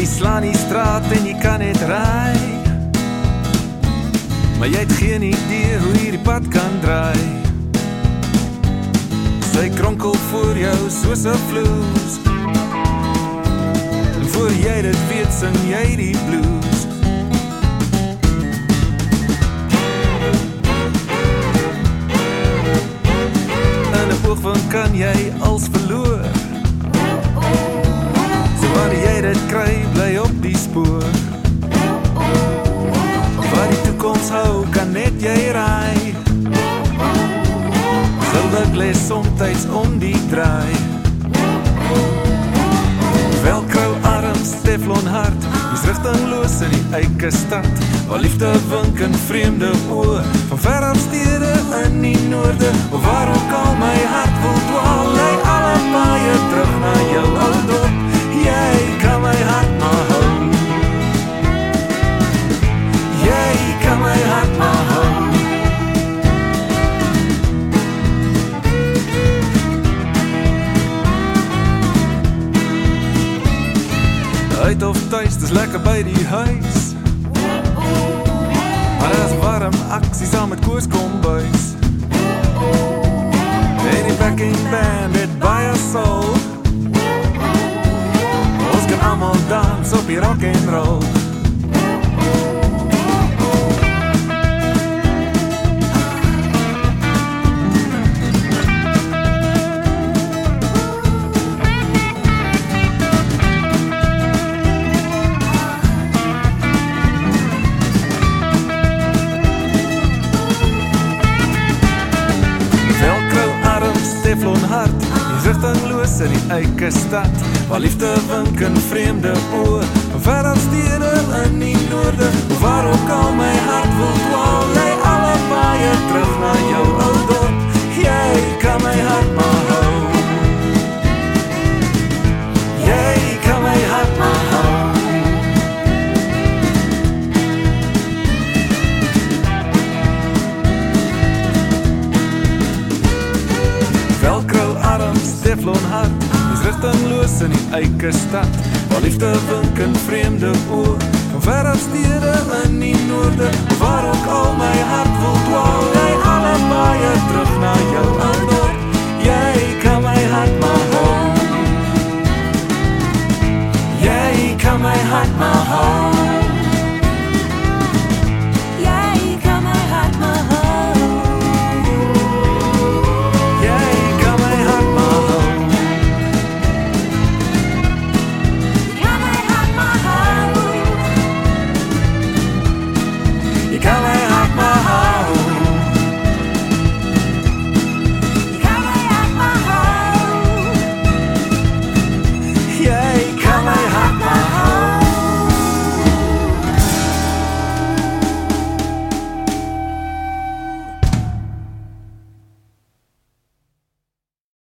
die straat en jy kan net ry. Maar jy het geen idee hoe hierdie pad kan draai. Sy kronkel voor jou soos 'n vloes. En voor jy dit weet, sing jy die blues. In 'n oogwink kan jy als verloor. Hou, kan net jy ry. Silver glas soms om die draai. Velcro arms, Teflon hart, dis rigtingloos in die eie stad. Waar liefde wink in vreemde oë, van ver af stede in die noorde. Of waar ook al my Uit of tuis, dis lekker by die huis. Maar as warm aksie saam met koers kom buis. En die backing band het baie soul. Ons kan almal dans op die rock and roll. Teflon hart, die rigtingloos in die eie stad. Waar liefde wink in vreemde van ver af stede in die noorde. Waar ook al Teflon hart, is rigtingloos in die eie stad. Waar liefde wink in vreemde oë, van ver af stede in die noorde. Waar